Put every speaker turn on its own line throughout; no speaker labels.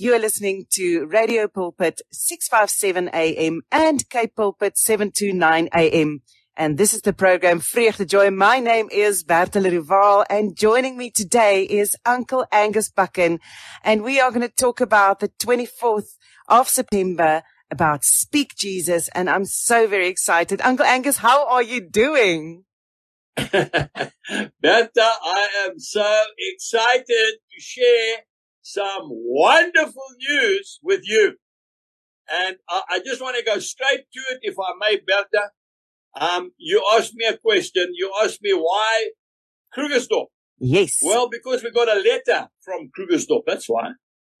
You are listening to Radio Pulpit 657 AM and Cape Pulpit 729 AM. And this is the program free Vreugde Joy. My name is Bertha Rival and joining me today is Uncle Angus Buchan. And we are going to talk about the 24th of September about Speak Jesus. And I'm so very excited. Uncle Angus, how are you doing?
Bertha, I am so excited to share some wonderful news with you. And I, I just want to go straight to it, if I may, Bertha. Um, you asked me a question. You asked me why Krugersdorp.
Yes.
Well, because we got a letter from Krugersdorp. That's why.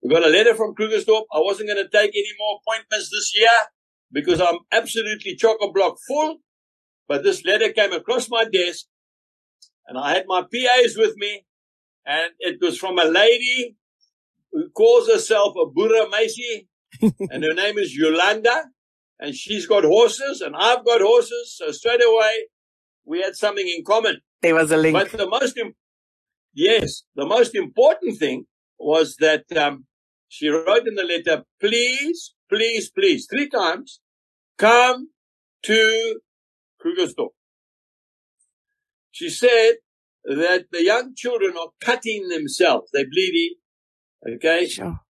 We got a letter from Krugersdorp. I wasn't going to take any more appointments this year because I'm absolutely chock-a-block full. But this letter came across my desk and I had my PAs with me and it was from a lady who calls herself a boeremeisie, and her name is Yolanda, and she's got horses, and I've got horses. So straight away, we had something in common.
There was a link.
But the most, Im- yes, the most important thing was that um, she wrote in the letter, please, please, please, three times, come to Krugersdorp. She said that the young children are cutting themselves. They're bleeding. Okay.
Sure.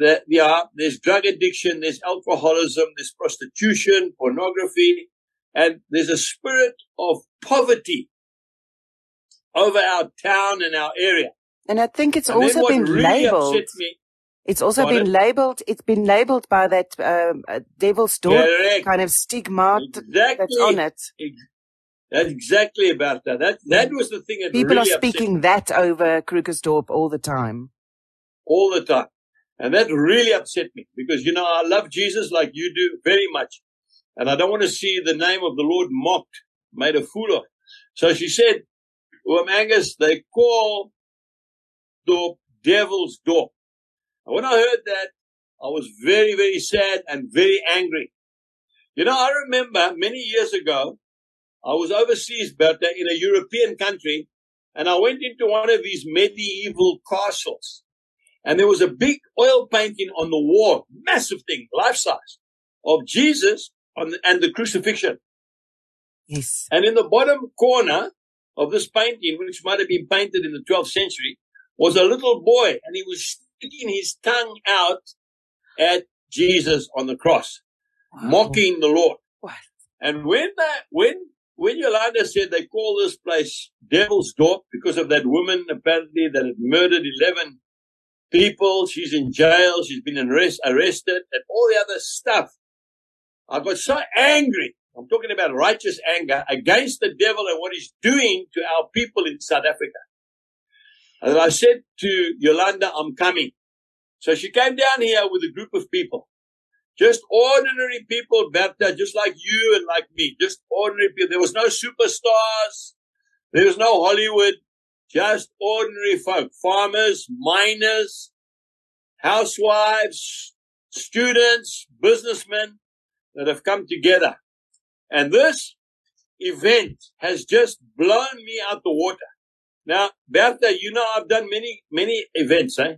That, yeah, there's drug addiction, there's alcoholism, there's prostitution, pornography, and there's a spirit of poverty over our town and our area.
And I think it's
And
also been
really
labeled.
me,
It's also
Pardon?
been labeled. It's been labeled by that um, uh, devil's dorp
Correct.
kind of stigma t- that's on it.
that's exactly about that. That, that was the thing
People
really
are
upset
speaking that over Krugersdorp all the time.
All the time. And that really upset me because, you know, I love Jesus like you do very much. And I don't want to see the name of the Lord mocked, made a fool of. So she said, well, Angus, they call door devil's dorp. And when I heard that, I was very, very sad and very angry. You know, I remember many years ago, I was overseas, Bertha, in a European country, and I went into one of these medieval castles. And there was a big oil painting on the wall, massive thing, life size, of Jesus on the, and the crucifixion.
Yes.
And in the bottom corner of this painting, which might have been painted in the 12th century, was a little boy, and he was sticking his tongue out at Jesus on the cross, mocking the Lord.
What?
And when that, when, when Yolanda said they call this place Devil's Dorp because of that woman apparently that had murdered 11 people, she's in jail, she's been arrest, arrested, and all the other stuff. I got so angry. I'm talking about righteous anger against the devil and what he's doing to our people in South Africa. And I said to Yolanda, I'm coming. So she came down here with a group of people. Just ordinary people, Bertha, just like you and like me. Just ordinary people. There was no superstars. There was no Hollywood. Just ordinary folk. Farmers, miners, housewives, students, businessmen that have come together. And this event has just blown me out the water. Now, Bertha, you know, I've done many, many events, eh?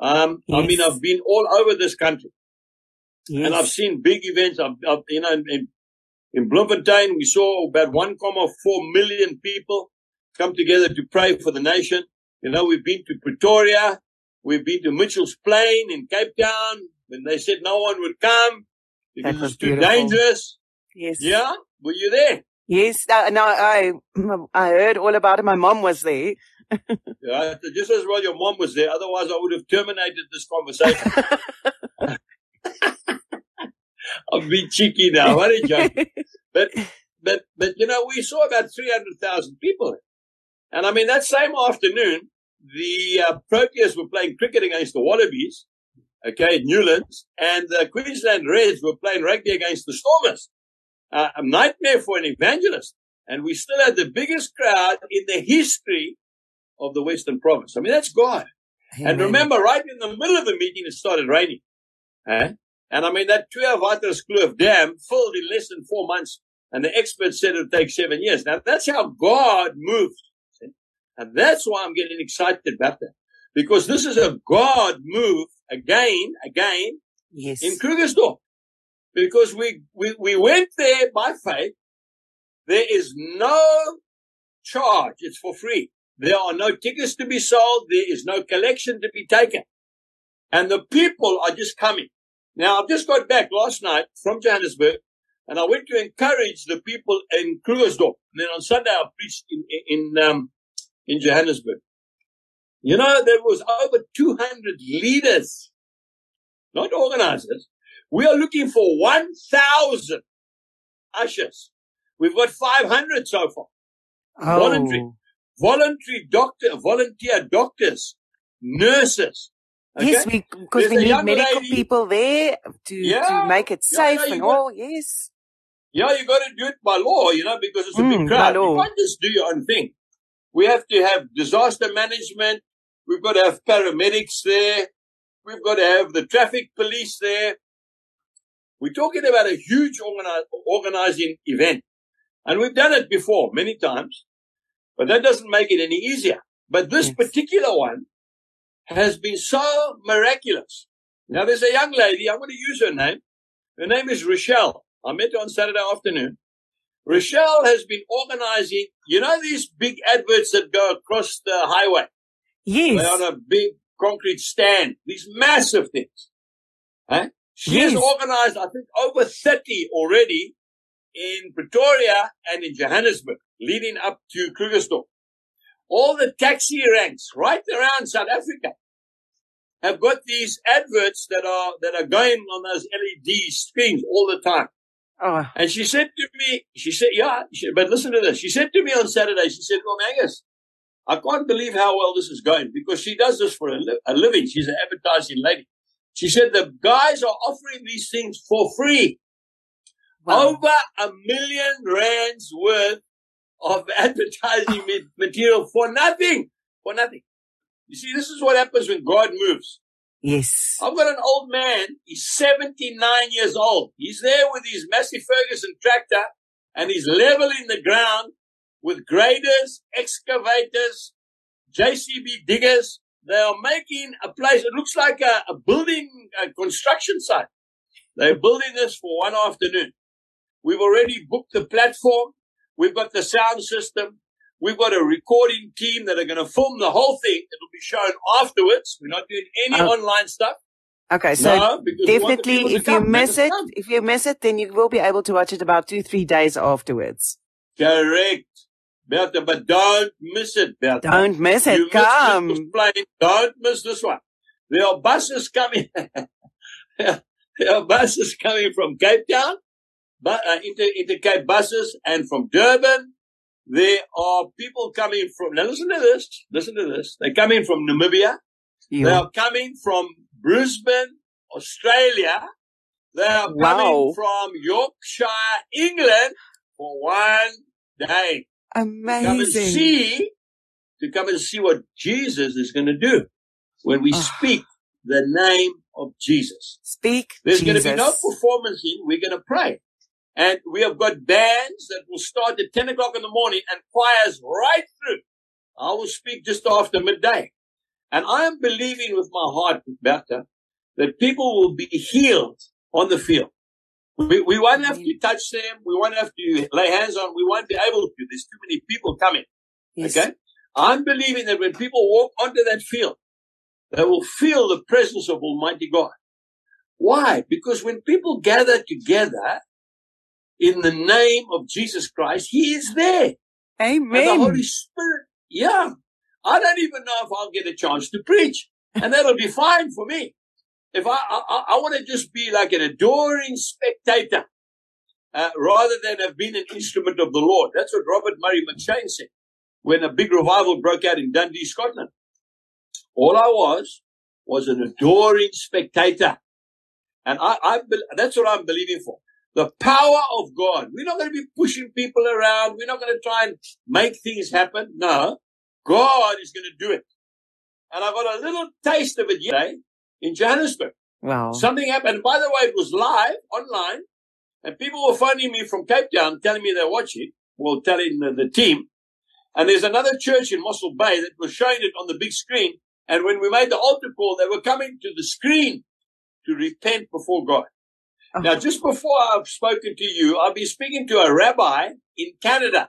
Um, I mean, I've been all over this country
Yes.
and I've seen big events. I've, I've you know, in, in, in Bloemfontein, we saw about 1.4 million people come together to pray for the nation. You know, we've been to Pretoria. We've been to Mitchell's Plain in Cape Town when they said no one would come because
That was
it's too
beautiful.
dangerous.
yes.
Yeah. Were you there?
Yes. Uh, no, no, I, I heard all about it. My mom was there.
Yeah. Just as well your mom was there. Otherwise I would have terminated this conversation. I'm being cheeky now. What a joke. But, but, but, you know, we saw about 300,000 people. And I mean, that same afternoon, the uh, Proteas were playing cricket against the Wallabies, okay, at Newlands, and the Queensland Reds were playing rugby against the Stormers. Uh, a nightmare for an evangelist. And we still had the biggest crowd in the history of the Western Province. I mean, that's God. And remember, right in the middle of the meeting, it started raining. Eh? And I mean, that Theewaterskloof Dam filled in less than four months. And the experts said it would take seven years. Now, that's how God moves. And that's why I'm getting excited about that. Because this is a God move again, again
Yes.
in Krugersdorp because we, we, we went there by faith. There is no charge. It's for free. There are no tickets to be sold. There is no collection to be taken. And the people are just coming. Now, I've just got back last night from Johannesburg and I went to encourage the people in Krugersdorp. And then on Sunday, I preached in, in, um, in Johannesburg. You know, there was over 200 leaders, not organizers. We are looking for 1,000 ushers. We've got 500 so far.
oh.
voluntary. Voluntary doctor, volunteer doctors, nurses. Okay?
Yes, we because
There's
we need medical
lady-
people there to
Yeah.
to make it safe
yeah,
and
got-
all. Yes.
Yeah, you got to do it by law, you know, because it's a
Mm,
big crowd. You can't just do your own thing. We have to have disaster management. We've got to have paramedics there. We've got to have the traffic police there. We're talking about a huge organi- organizing event. And we've done it before many times, but that doesn't make it any easier. But this
Yes.
particular one has been so miraculous. Now there's a young lady, I'm going to use her name. Her name is Rochelle. I met her on Saturday afternoon. Rochelle has been organizing, you know, these big adverts that go across the highway.
Yes.
They're on a big concrete stand, these massive things. Huh? She has organized, I think, over 30 already in Pretoria and in Johannesburg, leading up to Krugersdorp. All the taxi ranks right around South Africa have got these adverts that are, that are going on those LED screens all the time.
Oh,
And she said to me, she said, yeah, she, but listen to this. She said to me on Saturday, she said, well, Angus, I can't believe how well this is going because she does this for a, li- a living. She's an advertising lady. She said the guys are offering these things for free.
wow.
Over a million rands worth of advertising material for nothing. For nothing. You see, this is what happens when God moves.
Yes.
I've got an old man. He's 79 years old. He's there with his Massey Ferguson tractor and he's leveling the ground with graders, excavators, JCB diggers. They are making a place. It looks like a, a building, a construction site. They're building this for one afternoon. We've already booked the platform. We've got the sound system. We've got a recording team that are going to film the whole thing. It'll be shown afterwards. We're not doing any
Oh.
online stuff.
Okay, so
no, because we want the
definitely, if you
come.
Miss it,
come.
if you miss it, then you will be able to watch it about two, three days afterwards.
Correct. Bertha, but don't miss it, Bertha.
Don't miss it.
You
Come.
this plane. Don't miss this one. There are buses coming. there are buses coming from Cape Town, but uh, inter, Intercape buses, and from Durban. There are people coming from. Now listen to this. Listen to this. They're coming from Namibia. They are coming from Brisbane, Australia. They are coming
Wow.
from Yorkshire, England, for one day Amazing. To come and see to come and see what Jesus is going to do when we
Ah.
speak the name of Jesus.
Speak
There's
Jesus.
going to be no performancing. We're going to pray. And we have got bands that will start at 10 o'clock in the morning and choirs right through. I will speak just after midday. And I am believing with my heart, Bertha, that people will be healed on the field. We, we won't have to touch them. We won't have to lay hands on. We won't be able to. There's too many people coming.
Yes.
Okay. I'm believing that when people walk onto that field, they will feel the presence of Almighty God. Why? Because when people gather together in the name of Jesus Christ, He is there. And the
Amen.
Holy Spirit, yeah. I don't even know if I'll get a chance to preach. And that'll be fine for me. If I, I, I want to just be like an adoring spectator, uh, rather than have been an instrument of the Lord. That's what Robert Murray McCheyne said when a big revival broke out in Dundee, Scotland. All I was, was an adoring spectator. And I, I, that's what I'm believing for. The power of God. We're not going to be pushing people around. We're not going to try and make things happen. No, God is going to do it. And I got a little taste of it yesterday in Johannesburg.
Wow.
Something happened. And by the way, it was live online and people were phoning me from Cape Town telling me they're watching, well, telling the, the team. And there's another church in Mossel Bay that was showing it on the big screen And when we made the altar call, they were coming to the screen to repent before God. Oh. Now, just before I've spoken to you, I've been speaking to a rabbi in Canada.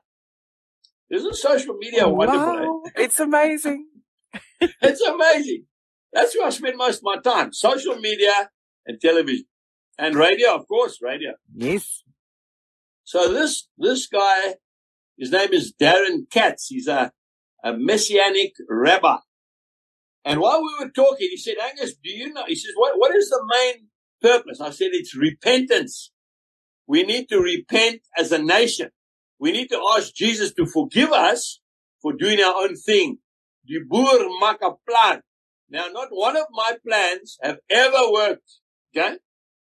Isn't social media wonderful? Eh?
Wow. It's amazing.
it's amazing. That's where I spend most of my time. Social media and television. And radio, of course, radio.
Yes.
So this, this guy, his name is Darren Katz. He's a, a messianic rabbi. And while we were talking, he said, Angus, do you know? He says, what, what is the main purpose? I said, it's repentance. We need to repent as a nation. We need to ask Jesus to forgive us for doing our own thing. Die boer maak 'n plan. Now, not one of my plans have ever worked. Okay.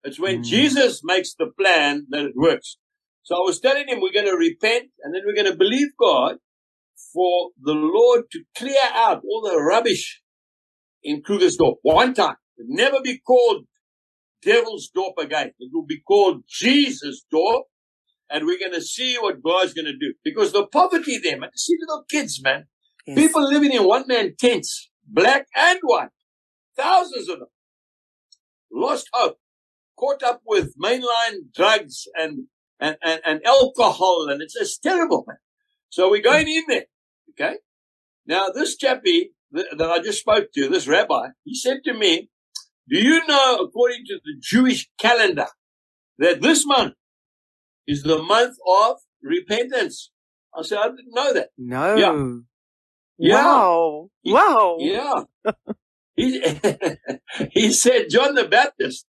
It's when mm. Jesus makes the plan that it works. So I was telling him we're going to repent and then we're going to believe God for the Lord to clear out all the rubbish in Krugersdorp one time. Never be called Devil's Dorp again. It will be called Jesus Dorp. And we're going to see what God's going to do. Because the poverty there, man, see little kids, man. Yes. People living in one man tents, black and white. Thousands of them. Lost hope. Caught up with mainline drugs and and, and, and alcohol, and it's just terrible, man. So we're going in there, okay? Now, this chappie that I just spoke to, this rabbi, he said to me, do you know, according to the Jewish calendar, that this month is the month of repentance? I said, I didn't know that.
No. Yeah. yeah. Wow.
He,
wow.
Yeah. he, he said John the Baptist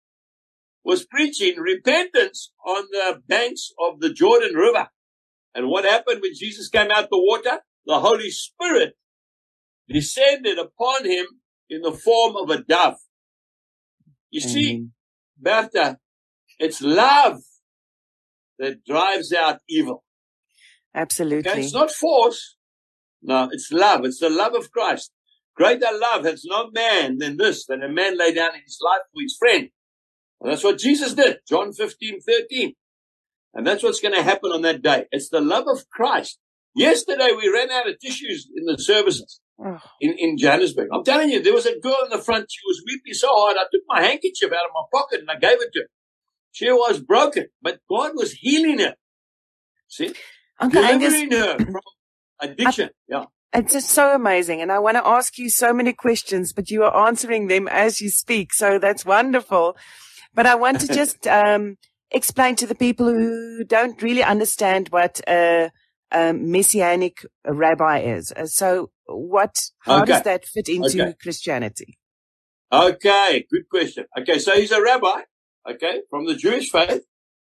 was preaching repentance on the banks of the Jordan River. And what happened when Jesus came out the water? The Holy Spirit descended upon him in the form of a dove. You mm-hmm. see, Bertha, it's love that drives out evil.
Absolutely.
Okay? It's not force. No, it's love. It's the love of Christ. Greater love has no man than this, than a man lay down his life for his friend. And that's what Jesus did. John 15, 13. And that's what's going to happen on that day. It's the love of Christ. Yesterday we ran out of tissues in the services. In, in Johannesburg. I'm telling you, there was a girl in the front. She was weeping so hard. I took my handkerchief out of my pocket and I gave it to her. She was broken, but God was healing her. See?
Uncle
Delivering Angus, her from addiction. I, yeah.
It's just so amazing. And I want to ask you so many questions, but you are answering them as you speak. So that's wonderful. But I want to just um, explain to the people who don't really understand what a, a messianic rabbi is. Uh, so, what? How okay. does that fit into okay. Christianity?
Okay, good question. Okay, so he's a rabbi. Okay, from the Jewish faith.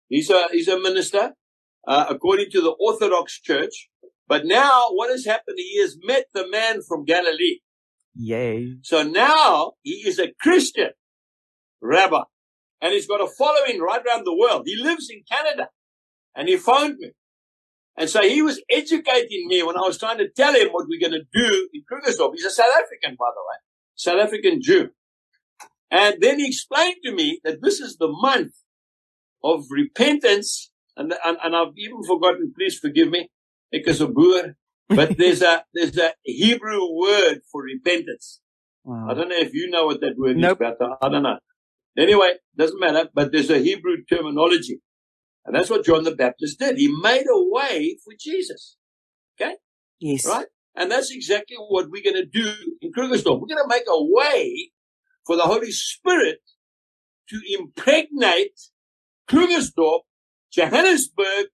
He's a he's a minister uh, according to the Orthodox Church. But now, what has happened? He has met the man from Galilee.
Yay!
So now he is a Christian rabbi and he's got a following right around the world. He lives in Canada and he phoned me. And so he was educating me when I was trying to tell him what we're going to do in Krugersdorp. He's a South African, by the way, South African Jew. And then he explained to me that this is the month of repentance. And, and, and I've even forgotten, please forgive me, because of boer. But there's a, there's a Hebrew word for repentance. Wow. I don't know if you know what that word nope. is, but I don't know. Anyway, doesn't matter, but there's a Hebrew terminology. And that's what John the Baptist did. He made a way for Jesus. Okay?
Yes.
Right? And that's exactly what we're going to do in Krugersdorp. We're going to make a way for the Holy Spirit to impregnate Krugersdorp, Johannesburg,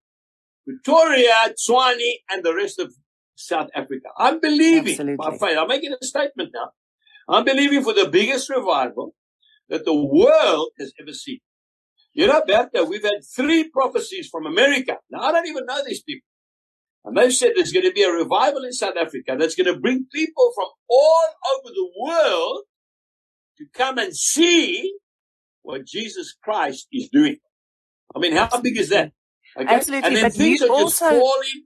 Pretoria, Tshwane, and the rest of South Africa. I'm believing Absolutely. by faith. I'm making a statement now. I'm believing for the biggest revival that the world has ever seen. You know, Bertha, we've had three prophecies from America. Now, I don't even know these people. And they've said there's going to be a revival in South Africa that's going to bring people from all over the world to come and see what Jesus Christ is doing. I mean, how big is that?
Okay? Absolutely. But things are also, just falling.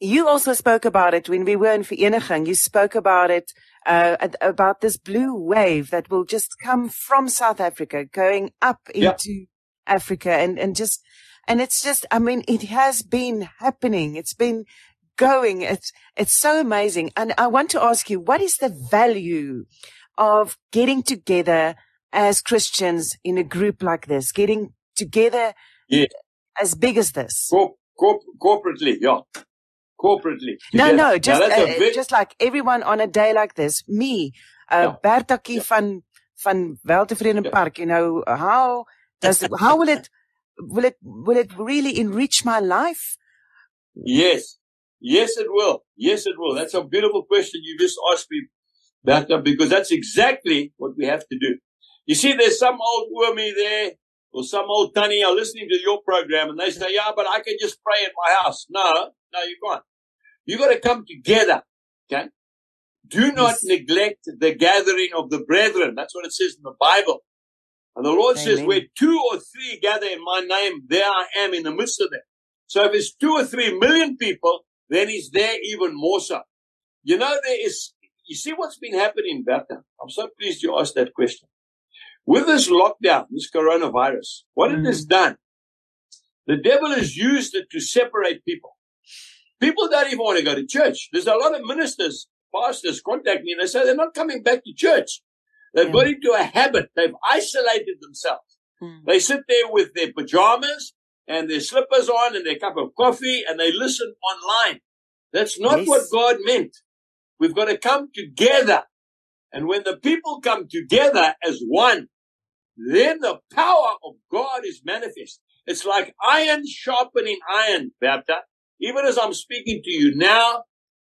You also spoke about it when we were in Vereniging. You spoke about it uh, about this blue wave that will just come from South Africa going up into. Africa and, and just, and it's just, I mean, it has been happening. It's been going. It's, it's so amazing. And I want to ask you, what is the value of getting together as Christians in a group like this, getting together
Yeah.
as big as this?
Corp, corp, corporately, yeah. Corporately.
No,
together.
no, just uh, just like everyone on a day like this. Me, uh. Bertakie
Ja.
van van Weltevreden
Ja.
Park. You know how does it, how will it will it will it really enrich my life?
Yes. Yes, it will. Yes, it will. That's a beautiful question you just asked me, Bertha, because that's exactly what we have to do. You see, there's some old wormy there or some old tunny are listening to your program and they say, yeah, but I can just pray in my house. No, no, you can't. You got to come together. Okay. Do not
Yes.
neglect the gathering of the brethren. That's what it says in the Bible. And the Lord says, where two or three gather in my name, there I am in the midst of them. So if it's two or three million people, then he's there even more so. You know, there is, you see what's been happening, Bertha? I'm so pleased you asked that question. With this lockdown, this coronavirus, what it
Mm.
has done, the devil has used it to separate people. People don't even want to go to church. There's a lot of ministers, pastors contact me and they say they're not coming back to church. They've
Yeah.
got into a habit. They've isolated themselves.
Mm.
They sit there with their pajamas and their slippers on and their cup of coffee and they listen online. That's not
Yes.
what God meant. We've got to come together. And when the people come together as one, then the power of God is manifest. It's like iron sharpening iron, Bertha. Even as I'm speaking to you now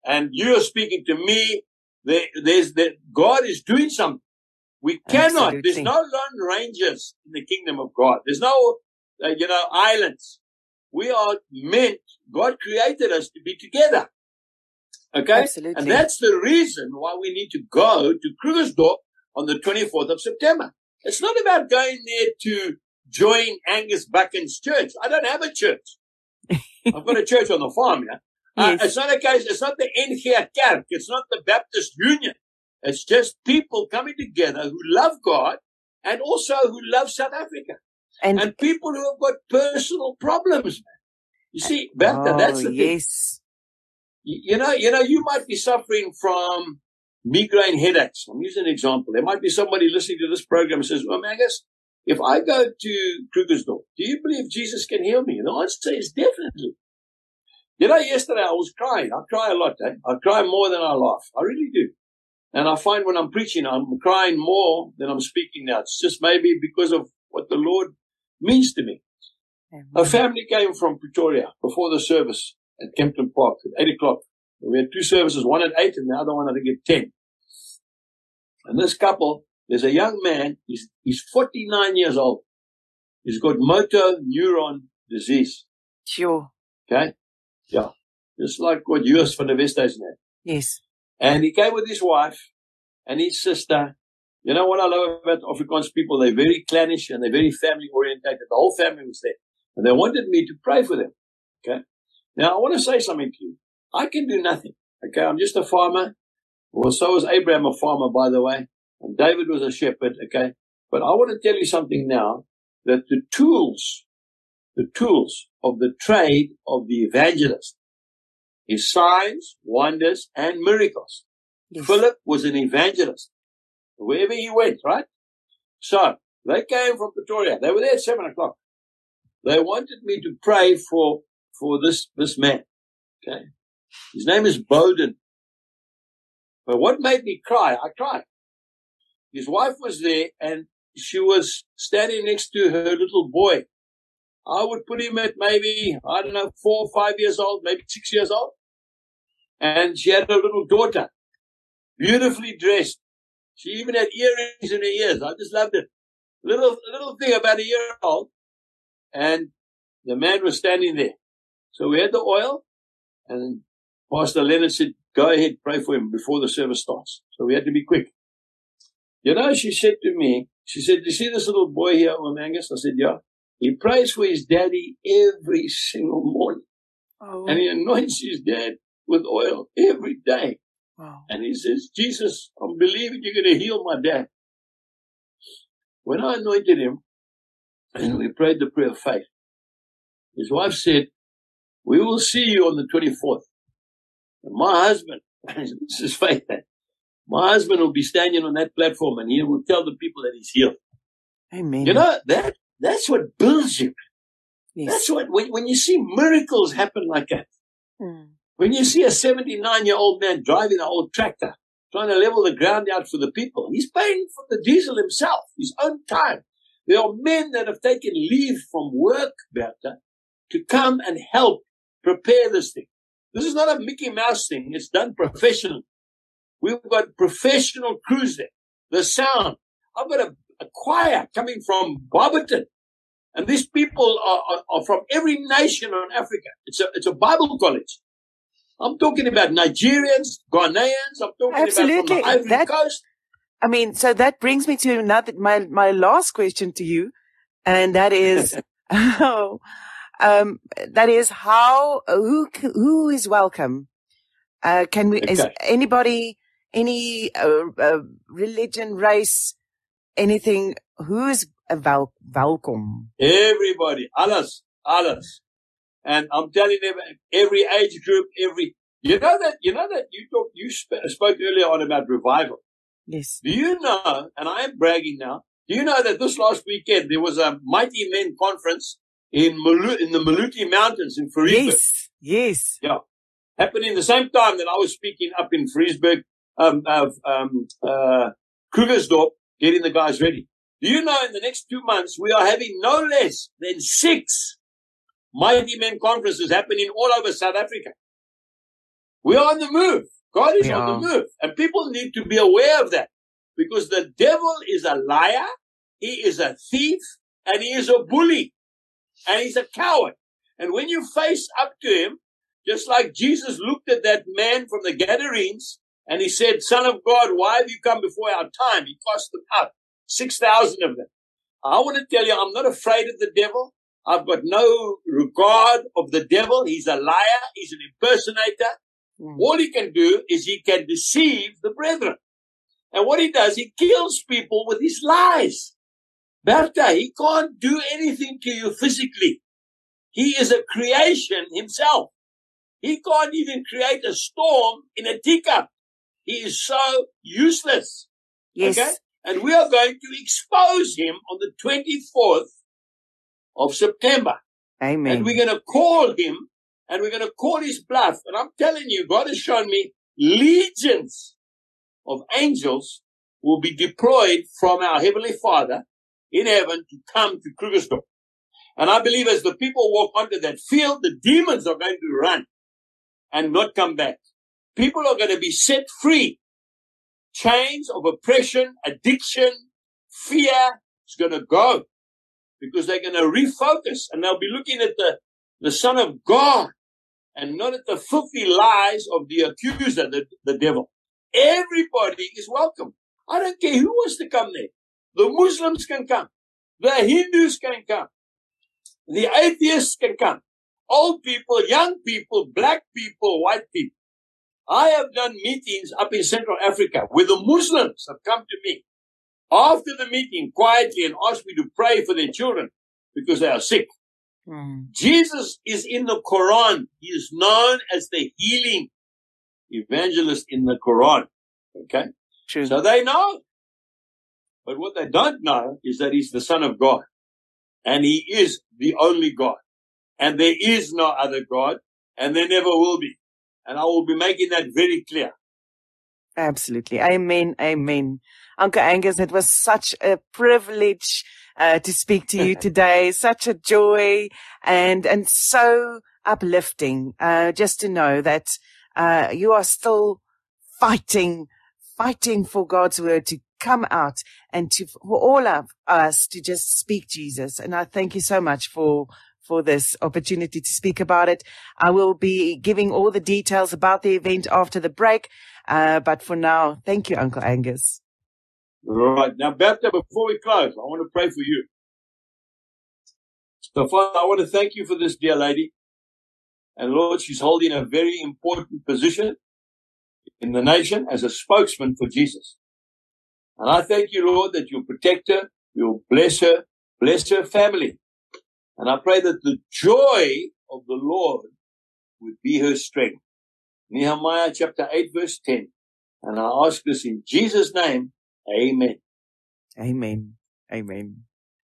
and you're speaking to me, there, there's that God is doing something. We cannot, there's no lone rangers in the kingdom of God. There's no, uh, you know, islands. We are meant, God created us to be together. Okay?
Absolutely.
And that's the reason why we need to go to Krugersdorp on the 24th of September. It's not about going there to join Angus Buchan's church. I don't have a church. I've got a church on the farm, yeah. Uh, it's not a case, it's not the NG Kerk. It's not the Baptist Union. It's just people coming together who love God and also who love South Africa
and
and people who have got personal problems, man. You see, Bertha, that's the
oh,
thing. You you know, you know, you might be suffering from migraine headaches. I'm using an example. There might be somebody listening to this program and says, well, Magus, if I go to Krugersdorp, do you believe Jesus can heal me? And the answer is definitely. You know, yesterday I was crying. I cry a lot, eh? I cry more than I laugh. I really do. And I find when I'm preaching, I'm crying more than I'm speaking now. It's just maybe because of what the Lord means to me. A family came from Pretoria before the service at Kempton Park at 8 o'clock. We had two services, one at 8 and the other one I think at 10. And this couple, there's a young man, he's, he's 49 years old. He's got motor neuron disease.
Sure.
Okay? Yeah. Just like what Joost van der Westhuizen had.
Yes.
And he came with his wife and his sister. You know what I love about Afrikaans people? They're very clannish and they're very family orientated. The whole family was there. And they wanted me to pray for them. Okay. Now I want to say something to you. I can do nothing. Okay. I'm just a farmer. Well, so was Abraham a farmer, by the way. And David was a shepherd. Okay. But I want to tell you something now that the tools, the tools of the trade of the evangelist is signs, wonders, and miracles.
Yes.
Philip was an evangelist. Wherever he went, right? So they came from Pretoria. They were there at seven o'clock. They wanted me to pray for, for this, this man. Okay. His name is Bowden. But what made me cry? I cried. His wife was there and she was standing next to her little boy. I would put him at maybe, I don't know, four or five years old, maybe six years old. And she had a little daughter, beautifully dressed. She even had earrings in her ears. I just loved it. Little, little thing about a year old. And the man was standing there. So we had the oil and Pastor Leonard said, go ahead, pray for him before the service starts. So we had to be quick. You know, she said to me, she said, you see this little boy here, Omangus? I said, yeah. He prays for his daddy every single morning
Oh,
and he anoints his dad with oil every day.
wow.
And he says, Jesus, I'm believing you're going to heal my dad. When I anointed him and we prayed the prayer of faith, his wife said, we will see you on the 24th. My husband, this is faith. Eh? My husband will be standing on that platform and he will tell the people that he's healed.
Amen.
You know, that, that's what builds you.
yes.
That's what, when, when you see miracles happen like that,
Mm.
when you see a 79 year old man driving an old tractor, trying to level the ground out for the people, he's paying for the diesel himself, his own time. There are men that have taken leave from work, Bertha, to come and help prepare this thing. This is not a Mickey Mouse thing. It's done professionally. We've got professional crews there. The sound. I've got a, a choir coming from Barberton. And these people are, are, are from every nation on Africa. It's a, it's a Bible college. I'm talking about Nigerians, Ghanaians. I'm talking
Absolutely.
about from the Ivory
That-
Coast.
I mean, so that brings me to another, my, my last question to you. And that is, oh, um, that is how, who, who is welcome? Uh, can we, is anybody, any, uh, uh, religion, race, anything, who's wel- welcome?
Everybody, alles, alles. And I'm telling them, every age group, every, you know that, you know that you talk, you sp- spoke earlier on about revival.
Yes.
Do you know, and I am bragging now, do you know that this last weekend there was a Mighty Men conference in Malu- in the Maluti Mountains in Farisburg?
Yes. Yes. Yeah.
Happening the same time that I was speaking up in Friesburg, um, of, um, uh, Krugersdorp, getting the guys ready. Do you know in the next two months we are having no less than six Mighty Men conferences happening all over South Africa? We are on the move. God is on the move. And people need to be aware of that because the devil is a liar. He is a thief and he is a bully and he's a coward. And when you face up to him, just like Jesus looked at that man from the Gadarenes and he said, son of God, why have you come before our time? He cast them out, 6,000 of them. I want to tell you, I'm not afraid of the devil. I've got no regard of the devil. He's a liar. He's an impersonator.
Mm.
All he can do is he can deceive the brethren. And what he does, he kills people with his lies. Bertha, he can't do anything to you physically. He is a creation himself. He can't even create a storm in a teacup. He is so useless.
Yes.
Okay? And we are going to expose him on the 24th of September.
Amen.
And we're going to call him and we're going to call his bluff. And I'm telling you, God has shown me legions of angels will be deployed from our Heavenly Father in heaven to come to Krugersdorp. And I believe as the people walk onto that field, the demons are going to run and not come back. People are going to be set free. Chains of oppression, addiction, fear is going to go because they're going to refocus and they'll be looking at the, the Son of God and not at the filthy lies of the accuser, the, the devil. Everybody is welcome. I don't care who wants to come there. The Muslims can come. The Hindus can come. The atheists can come. Old people, young people, black people, white people. I have done meetings up in Central Africa where the Muslims have come to me after the meeting quietly and asked me to pray for their children because they are sick.
Mm.
Jesus is in the Quran. He is known as the healing evangelist in the Quran. Okay.
True.
So they know. But what they don't know is that he's the son of God and he is the only God and there is no other God and there never will be. And I will be making that very clear.
Absolutely. Amen. Amen. Uncle Angus, it was such a privilege uh, to speak to you today. Such a joy and, and so uplifting, uh, just to know that, uh, you are still fighting, fighting for God's word to come out and to, for all of us to just speak Jesus. And I thank you so much for, for this opportunity to speak about it. I will be giving all the details about the event after the break. Uh, but for now, thank you, Uncle Angus.
All right. Now, Bertha, before we close, I want to pray for you. So, Father, I want to thank you for this dear lady. And Lord, she's holding a very important position in the nation as a spokesman for Jesus. And I thank you, Lord, that you'll protect her, you'll bless her, bless her family. And I pray that the joy of the Lord would be her strength. Nehemiah chapter 8 verse 10. And I ask this in Jesus' name. Amen.
Amen. Amen.